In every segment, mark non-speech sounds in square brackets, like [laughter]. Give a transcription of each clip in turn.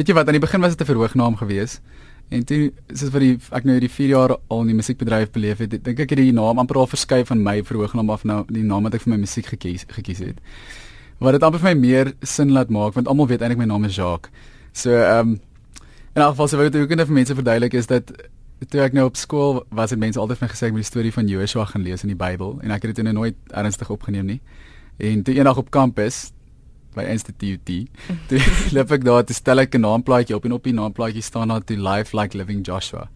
weet jy wat aan die begin was dit 'n verhoognaam geweest. En toe soos vir die ek nou hierdie 4 jaar al in die musiekbedryf beleef het, dink ek het die naam amper al verskuif van my verhoognaam af nou die naam wat ek vir my musiek gekies gekies het. Wat dit amper vir my meer sin laat maak want almal weet eintlik my naam is Jacques. So ehm um, in elk geval sou ek ook net vir mense verduidelik is dat toe ek nou op skool was, het mense altyd vir my gesê ek moet die storie van Joshua gaan lees in die Bybel en ek het dit nooit ernstig opgeneem nie. En toe eendag op kampus by Institute [laughs] toe loop ek daar te stel ek 'n naamplaatjie op en op die naamplaatjie staan daar to life like living Joshua.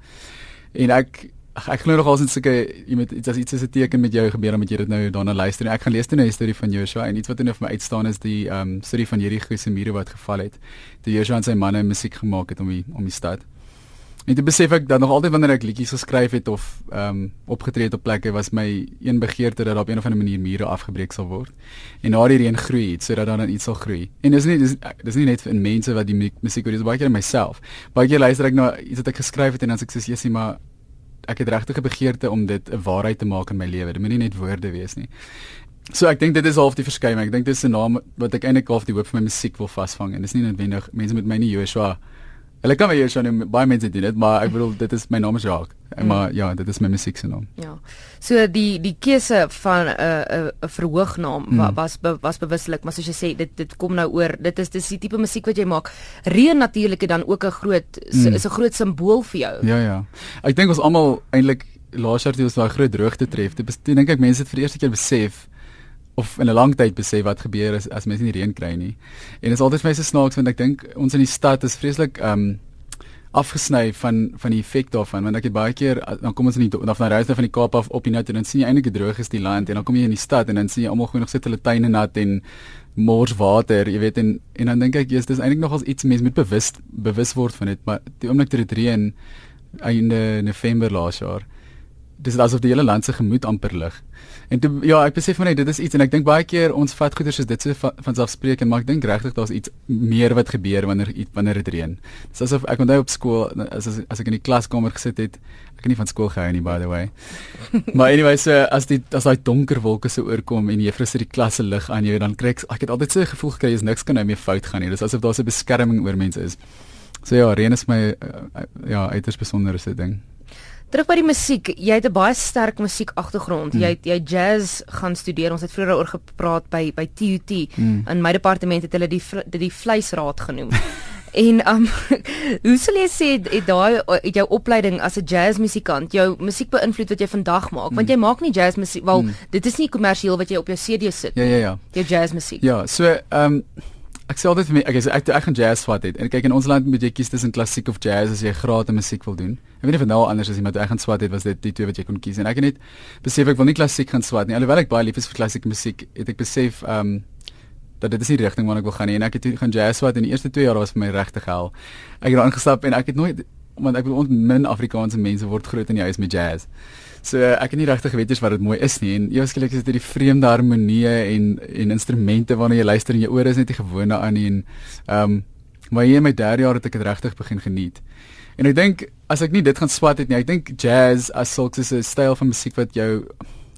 En ek ek glo nog alsin sulke jy met iets as iets is 'n teken met jou gebeur met jy dit nou daarna luister en ek gaan lees toe nou die storie van Joshua en iets wat in vir my uitstaan is die ehm um, storie van Jericho se mure wat geval het. Toe Joshua en sy manne musiek gemaak het om die om die stad. En dit besef ek dat nog altyd wanneer ek liedjies geskryf het of ehm um, opgetree het op plekke was my een begeerte dat op 'n of ander manier mure afgebreek sal word. En na die reën groei iets sodat dan iets sal groei. En dis nie dis dis nie net in mense wat die musiek hoor, dis baie keer myself. Baie keer luister ek na iets wat ek geskryf het en dan sê ek soos Jessie, maar ek het regtig 'n begeerte om dit 'n waarheid te maak in my lewe. Dit moet nie net woorde wees nie. So ek dink dit is half die verskeiding. Ek dink dit is 'n naam wat ek eintlik half die hoop vir my musiek wil vasvang en dis nie noodwendig mense met my nie Joshua Hulle kan my hier schon baie mense doen dit, maar ek bedoel dit is my naam is Jacques. Mm. Maar ja, dit is my musiek se naam. Ja. So die die keuse van 'n uh, 'n uh, 'n verhoognaam mm. was be, was bewuslik, maar soos jy sê, dit dit kom nou oor. Dit is dis die tipe musiek wat jy maak. Reën natuurlik dan ook 'n groot mm. is 'n groot simbool vir jou. Ja ja. Ek dink ons almal eintlik laas jaar toe ons daai groot droogte tref, dit dink ek mense het vir die eerste keer besef of in 'n lang tyd besef wat gebeur as as mense nie reën kry nie. En dit is altyd vir my so snaaks want ek dink ons in die stad is vreeslik um afgesny van van die effek daarvan. Want ek het baie keer dan kom ons in die dan van reis van die Kaap af op die nat en dan sien jy eintlik droog is die land. En dan kom jy in die stad en dan sien jy almal gewoon nog sit hulle tuine nat en mors water, jy weet. En en dan dink ek jy's dis eintlik nogals iets mense moet bewus bewus word van dit, maar die oomblik toe dit reën einde November laas jaar dis asof die hele land se gemoed amper lig. En toe, ja, ek besef maar net dit is iets en ek dink baie keer ons vat goeders soos dit so van, van selfspreekend, maar ek dink regtig daar's iets meer wat gebeur wanneer wanneer dit reën. Dis asof ek onthou op skool as as, as ek in die klaskamer gesit het, ek het nie van skool gehou nie by the way. [laughs] maar anyway, so as die as daai donker wolke so oorkom en juffrou sit die klas se lig aan jou, dan kry ek ek het altyd so 'n gevoel gekry is niks kan nou meer fout gaan nie. Dis asof daar so 'n beskerming oor mense is. So ja, reën is my uh, ja, uiters besondere se ding. Terug by die musiek, jy het 'n baie sterk musiek agtergrond. Hmm. Jy het jy jazz gaan studeer. Ons het vroeër daaroor gepraat by by TUT. Hmm. In my departement het hulle die die vleisraad genoem. [laughs] en um [laughs] hoe sal jy sê het daai het jou opleiding as 'n jazzmusikant jou musiek beïnvloed wat jy vandag maak? Want jy maak nie jazzmusiek, wel hmm. dit is nie kommersieel wat jy op jou CD sit. Ja ja ja. Jou jazzmusiek. Ja, so um ek sê altyd vir my ek is ek ek gaan jazz swat het en kyk in ons land moet jy kies tussen klassiek of jazz as jy graad in musiek wil doen. Ek weet nie of nou anders is nie, maar toe ek gaan swat het was dit die twee wat jy kon kies en ek het net besef ek wil nie klassiek gaan swat nie. Alhoewel ek baie lief is vir klassieke musiek, het ek besef um dat dit is die rigting waarna ek wil gaan nie en ek het gaan jazz swat in die eerste 2 jaar was vir my regtig hel. Ek het daar ingestap en ek het nooit want ek wil ons min Afrikaanse mense word groot in die huis met jazz. So ek het nie regtig geweet wat dit mooi is nie en eweslik is dit hierdie vreemde harmonieë en en instrumente waarna jy luister en jou ore is net nie gewoond daaraan nie en ehm um, maar hier in my derde jaar het ek dit regtig begin geniet. En ek dink as ek nie dit gaan swat het nie, ek dink jazz as sulks is 'n styl van musiek wat jou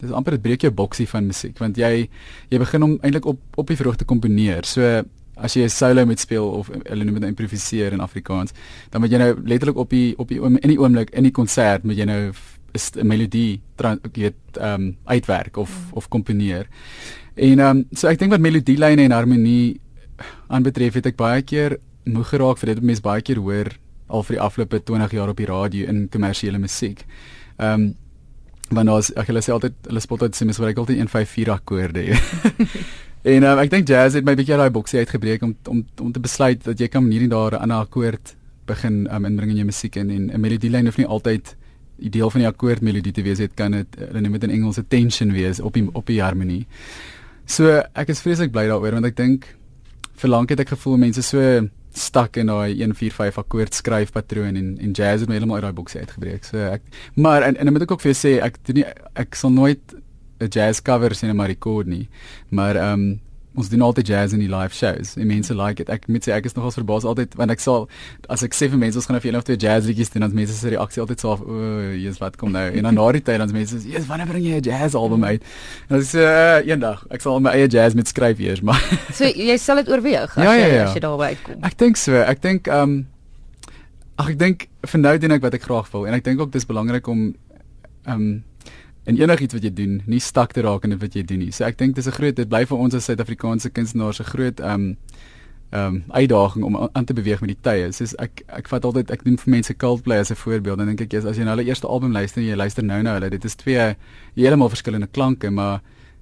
dis amper dit breek jou boksie van musiek want jy jy begin om eintlik op op die vroeg te komponeer. So as jy 'n solo moet speel of hulle noem dit nou improviseer in Afrikaans, dan moet jy nou letterlik op die op die in die oomblik in die konsert moet jy nou 'n melodie weet ehm um, uitwerk of mm. of komponeer. En ehm um, so ek dink wat melodielyne en harmonie aanbetref het ek baie keer moeg geraak vir dit mense baie keer hoor al vir die afgelope 20 jaar op die radio in kommersiële musiek. Ehm um, want ons ek hulle sê altyd hulle spot altyd sê mens wil altyd 154 akkoorde. [laughs] en um, ek dink jazz het my bietjie daai boksie uitgebreek om om om te besluit dat jy kan hier en daar 'n ander akkoord begin um, inbring in jou musiek en en 'n melodielyn hoef nie altyd die deel van die akkoordmelodie te wees het kan dit hulle noem dit in Engels 'n tension wees op die op die harmonie. So ek is vreeslik bly daaroor want ek dink vir lank het ek gevoel mense so stak in daai 145 akkoord skryfpatroon en en jazz het my heeltemal uit daai boksie uitgebreek. So ek maar en en moet ek ook vir sê ek doen nie ek sal nooit 'n jazz cover sien in my rekord nie. Maar ehm um, ons doen altyd jazz in die live shows. En mense like dit. Ek moet sê ek is nogals verbaas altyd want ek sal as ek sê vir mense ons gaan vir een of twee jazz liedjies doen, dan mense se reaksie altyd so, o, Jesus, wat kom nou? En dan na die tyd dan mense sê, "Jesus, wanneer bring jy 'n jazz album uit?" En dis uh, eendag. Ek sal my eie jazz met skryf eers, maar So jy sal dit oorweeg as ja, ja, ja. jy as jy daarby uitkom. Ek dink so. Ek dink ehm um, ag ek dink vir nou doen ek wat ek graag wil en ek dink ook dis belangrik om ehm um, en enigiets wat jy doen, nie stak te raak in wat jy doen nie. So ek dink dis 'n groot dit bly vir ons as Suid-Afrikaanse kunstenaars 'n groot ehm um, ehm um, uitdaging om aan te beweeg met die tye. Soos ek ek vat altyd ek doen vir mense Coldplay as 'n voorbeeld en dink ek as jy na hulle eerste album luister en jy luister nou na hulle, dit is twee heeltemal verskillende klanke, maar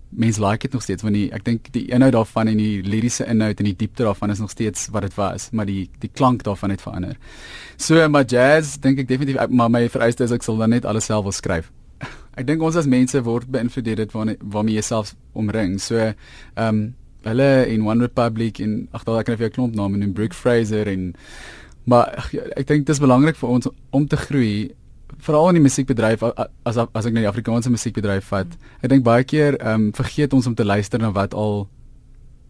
mense like dit nog steeds want die, ek dink die inhoud daarvan en die liriese inhoud en die diepte daarvan is nog steeds wat dit was, maar die die klank daarvan het verander. So maar jazz dink ek definitief maar my vereiste is ek sal dan net alles self wil skryf. Ek dink ons as mense word beïnvloed deur dit waarmee jy self omring. So ehm um, hulle in One Republic en ag daar kan ek vir 'n klomp name noem, Brooke Fraser en maar ach, ja, ek dink dit is belangrik vir ons om te groei veral in die musiekbedryf as as ek na die Afrikaanse musiekbedryf vat. Ek dink baie keer ehm um, vergeet ons om te luister na wat al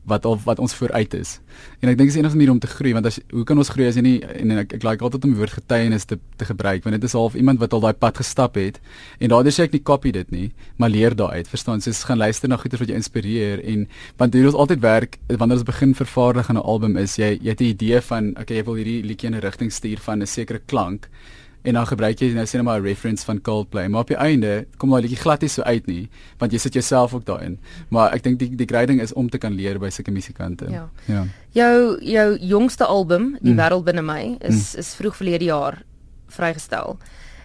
wat of wat ons vooruit is. En ek dink dis enigste manier om te groei want as hoe kan ons groei as jy nie en, en ek ek like altyd om die woord getuienis te te gebruik want dit is half iemand wat al daai pad gestap het en daardie sê ek nie copy dit nie, maar leer daaruit. Verstaan? So gaan luister na goeie wat jou inspireer en want dit is altyd werk wanneer ons begin vervaardig aan 'n album is jy jy het 'n idee van okay, jy wil hierdie liedjie in 'n rigting stuur van 'n sekere klank en dan gebruik jy nou sê net maar 'n reference van Coldplay maar op die einde kom daai liedjie glad nie so uit nie want jy sit jouself ook daarin maar ek dink die die grading is om te kan leer by sulke musikante ja. ja jou jou jongste album die mm. wêreld binne my is mm. is vroeg verlede jaar vrygestel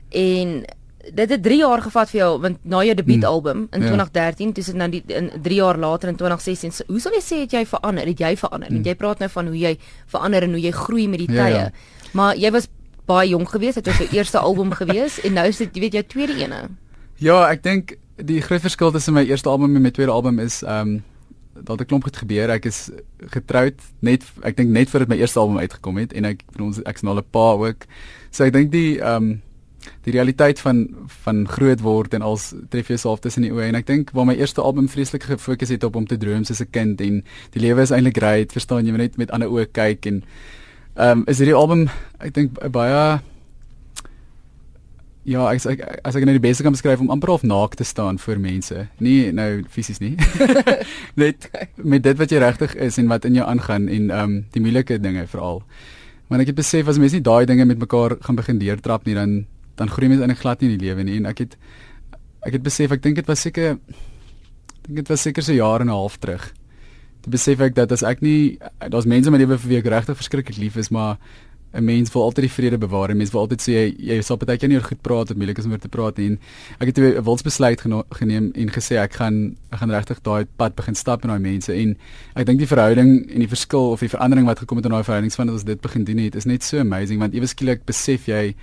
en dit het 3 jaar gevat vir jou want na jou debuutalbum in ja. 2013 dis nou die in 3 jaar later in 2016 so, hoe sou jy sê het jy verander het jy verander mm. jy praat nou van hoe jy verander en hoe jy groei met die tye ja, ja. maar jy was baie jonk geweest, dit was jou eerste album geweest en nou is dit jy weet jou tweede ene. Ja, ek dink die groot verskil tussen my eerste album en my tweede album is ehm um, dat 'n klomp goed gebeur. Ek is getroud net ek dink net voordat my eerste album uitgekom het en ek ons ek's nou 'n pa ook. So ek dink die ehm um, die realiteit van van groot word en als tref jy self tussen die oë en ek dink waar my eerste album vreeslik gefokus het op om te droom soos 'n kind en die lewe is eintlik great, verstaan jy, net met ander oë kyk en Ehm um, is hierdie album ek dink baie Ja, ek ek as ek net die beste kan beskryf om amper half naak te staan voor mense. Nie nou fisies nie. [laughs] net met dit wat jy regtig is en wat in jou aangaan en ehm um, die moeilike dinge veral. Want ek het besef as mense nie daai dinge met mekaar gaan begin deurtrap nie, dan dan groei mense eintlik glad nie in die lewe nie en ek het ek het besef ek dink dit was seker dink dit was seker so jare en 'n half terug te besef ek dat as ek nie daar's mense in my lewe vir wie ek regtig verskriklik lief is, maar 'n mens wil altyd die vrede bewaar. 'n Mens wil altyd sê jy jy sal baie keer nie oor goed praat wat moeilik is om oor te praat en ek het 'n wilsbesluit geneem en gesê ek gaan ek gaan regtig daai pad begin stap met daai mense en ek dink die verhouding en die verskil of die verandering wat gekom het in daai verhoudings van dat ons dit begin doen het is net so amazing want ewe skielik besef jy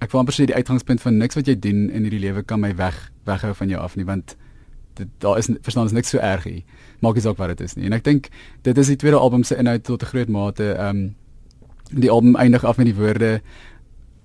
ek wil amper sê die uitgangspunt van niks wat jy doen in hierdie lewe kan my weg weghou van jou af nie want daar is verstaan is niks so erg nie. Maak nie saak wat dit is nie. En ek dink dit is die tweede album se inhoud tot 'n groot mate. Ehm um, die album eindig af met die woorde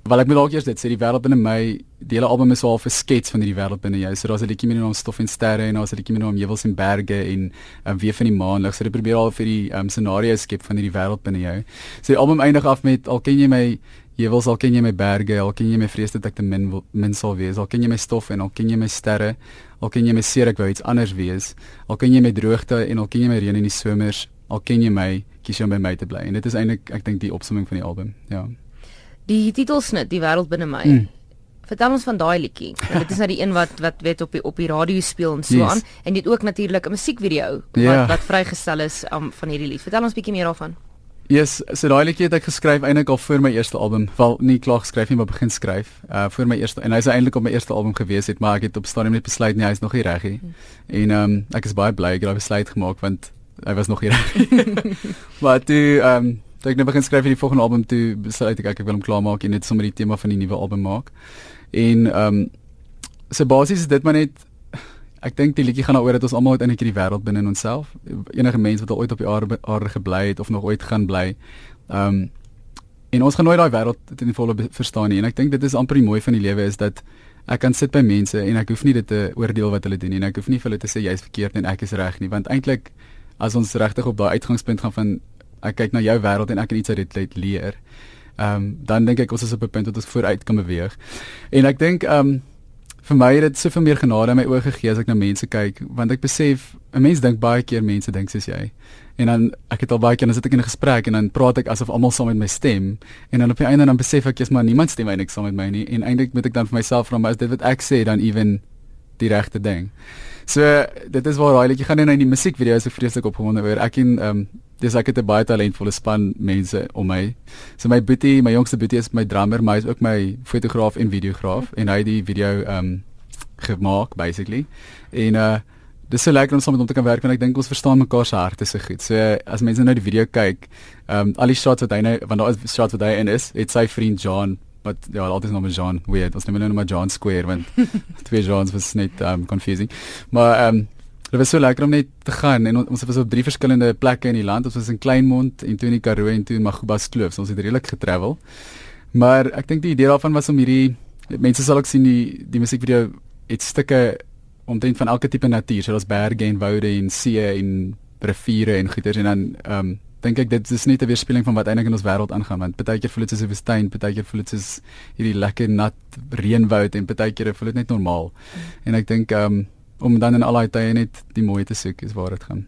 Wel ek moet ook eers dit sê die wêreld binne my, die hele album is half 'n skets van hierdie wêreld binne jou. So daar's 'n liedjie met die naam Stof en Sterre en daar's 'n liedjie met die naam Heuwels en Berge en um, weer van die maan. Ek sê dit probeer al vir die um, scenario skep van hierdie wêreld binne jou. So die album eindig af met al ken jy my Jy wil al ken jy my berge, al ken jy my vrees dat ek te min wil, min sal wees, al ken jy my stof en al ken jy my sterre, al ken jy my seer ek wou iets anders wees, al ken jy my droogte en al ken jy my reën in die somers, al ken jy my, kies jy om by my te bly. En dit is eintlik ek dink die opsomming van die album. Ja. Die titelsnit, die wêreld binne my. Mm. Vertel ons van daai liedjie. Dit is nou die een wat wat weet op die op die radio speel en so yes. aan en dit ook natuurlik 'n musiekvideo wat yeah. wat vrygestel is um, van hierdie lied. Vertel ons bietjie meer daarvan. Yes, so daai liedjie het ek geskryf eintlik al voor my eerste album. Wel nie klaar geskryf nie, maar begin skryf. Uh voor my eerste en hy's eintlik op my eerste album gewees het, maar ek het op stadium net besluit nee, hy's nog nie reg nie. Hmm. En ehm um, ek is baie bly ek het daai besluit gemaak want hy was nog nie reg. [laughs] maar toe ehm um, toe ek nou begin skryf vir die volgende album toe besluit ek ek wil hom klaar maak en net sommer die tema van die nuwe album maak. En ehm um, so basies is dit maar net Ek dink die liedjie gaan daaroor dat ons almal uiteindelik hierdie wêreld binne in onsself, enige mens wat ooit op die aarde, aarde gebly het of nog ooit gaan bly. Ehm um, en ons gaan nooit daai wêreld in volle verstaan nie en ek dink dit is amper die mooi van die lewe is dat ek kan sit by mense en ek hoef nie dit te oordeel wat hulle doen nie en ek hoef nie vir hulle te sê jy's verkeerd en ek is reg nie want eintlik as ons regtig op daai uitgangspunt gaan van ek kyk na jou wêreld en ek kan iets uit dit leer. Ehm um, dan dink ek ons is op 'n punt dat ons vooruit kan beweeg. En ek dink ehm um, vir my het dit soveel meer genade in my oë gegee as ek na mense kyk want ek besef 'n mens dink baie keer mense dink soos jy. En dan ek het al baie keer dan sit ek in 'n gesprek en dan praat ek asof almal saam met my stem en dan op die einde dan besef ek jy's maar niemand stem eintlik saam met my nie en eintlik moet ek dan vir myself vra maar is dit wat ek sê dan ewen die regte ding. So dit is waar raai like, jy gaan nou in die musiekvideo's so vreeslik opgewonde oor. Ek en ehm um, dis ek het 'n baie talentvolle span mense om my. So my boetie, my jongste boetie is my drummer, maar hy is ook my fotograaf en videograaf en hy het die video ehm um, gemaak basically. En uh dis so lekker om saam met hom te kan werk want ek dink ons verstaan mekaar se harte so goed. So as mense nou die video kyk, ehm um, al die shots wat hy nou want daar is shots wat hy in is, het sy vriend John wat ja, altyd nog met John weird. Ons neem nou net maar John Square want [laughs] twee Johns was net um confusing. Maar um dit was so lekker om net te gaan en ons was op drie verskillende plekke in die land. Ons was in Kleinmond en toe in die Karoo en toe in Magubas Kloof. So ons het redelik getravel. Maar ek dink die idee daarvan was om hierdie mense sal ook sien die die musiekvideo het stukke omtrent van elke tipe natuur. So daar's berge en woude en see en riviere en goeters en dan um dink ek dit is net 'n weerspieëling van wat eintlik in ons wêreld aangaan want partykeer voel dit soos 'n woestyn, partykeer voel dit soos hierdie lekker nat reënwoud en partykeer voel dit net normaal. Mm. En ek dink um, om dan in al daai tye net die mooi te soek is waar dit gaan.